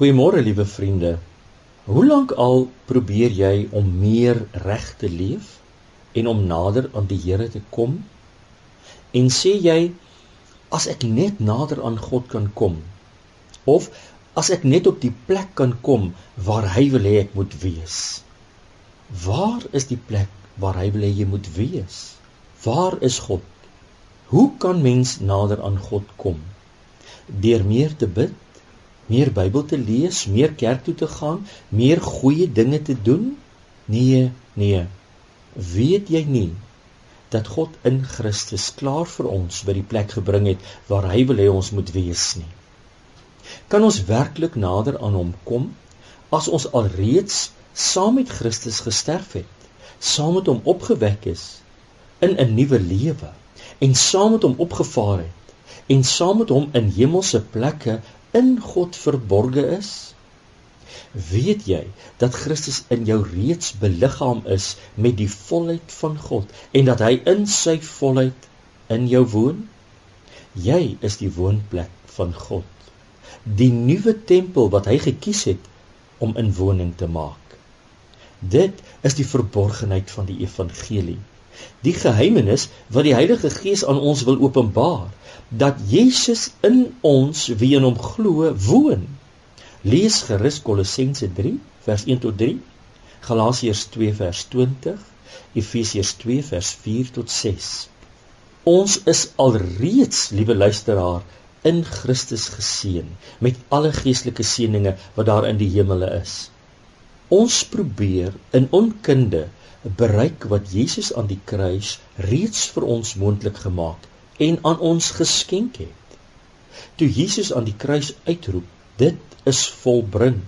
Goeiemôre liewe vriende. Hoe lank al probeer jy om meer reg te leef en om nader aan die Here te kom? En sê jy as ek net nader aan God kan kom of as ek net op die plek kan kom waar hy wil hê ek moet wees. Waar is die plek waar hy wil hê jy moet wees? Waar is God? Hoe kan mens nader aan God kom? Deur meer te bid, meer Bybel te lees, meer kerk toe te gaan, meer goeie dinge te doen? Nee, nee. Weet jy nie dat God in Christus klaar vir ons by die plek gebring het waar hy wil hê ons moet wees nie? Kan ons werklik nader aan hom kom as ons alreeds saam met Christus gesterf het, saam met hom opgewek is in 'n nuwe lewe en saam met hom opgevaar het en saam met hom in hemelse plekke in God verborge is? Weet jy dat Christus in jou reeds beliggaam is met die volheid van God en dat hy in sy volheid in jou woon? Jy is die woonplek van God. Die nuwe tempel wat hy gekies het om in woning te maak. Dit is die verborgenheid van die evangelie. Die geheimenis wat die Heilige Gees aan ons wil openbaar dat Jesus in ons wie in hom glo woon. Lees gerus Kolossense 3 vers 1 tot 3, Galasiërs 2 vers 20, Efesiërs 2 vers 4 tot 6. Ons is alreeds, liewe luisteraar, in Christus geseën met alle geestelike seënings wat daar in die hemele is. Ons probeer in onkunde bereik wat Jesus aan die kruis reeds vir ons moontlik gemaak en aan ons geskenk het. Toe Jesus aan die kruis uitroep, dit is volbring,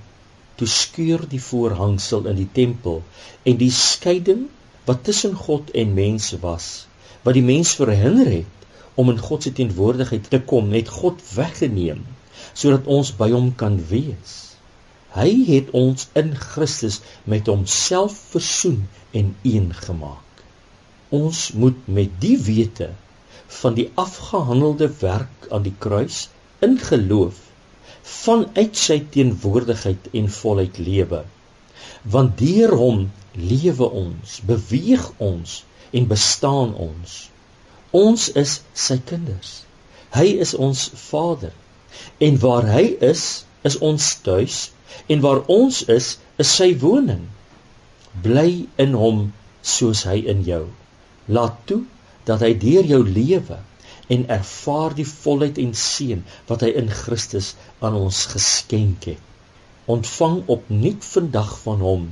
toe skeur die voorhangsel in die tempel en die skeiding wat tussen God en mense was, wat die mens verhinder het om in God se teenwoordigheid te kom, het God weggeneem sodat ons by hom kan wees. Hy het ons in Christus met homself versoen en een gemaak. Ons moet met die wete van die afgehandelde werk aan die kruis in geloof vanuit sy teenwoordigheid en volheid lewe. Want deur hom lewe ons beweeg ons en bestaan ons. Ons is sy kinders. Hy is ons vader. En waar hy is is ons tuis en waar ons is is sy woning bly in hom soos hy in jou laat toe dat hy deur jou lewe en ervaar die volheid en seën wat hy in Christus aan ons geskenk het. Ontvang opnuut vandag van hom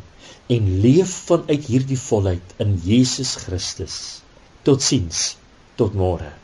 en leef vanuit hierdie volheid in Jesus Christus. Totsiens. Tot môre.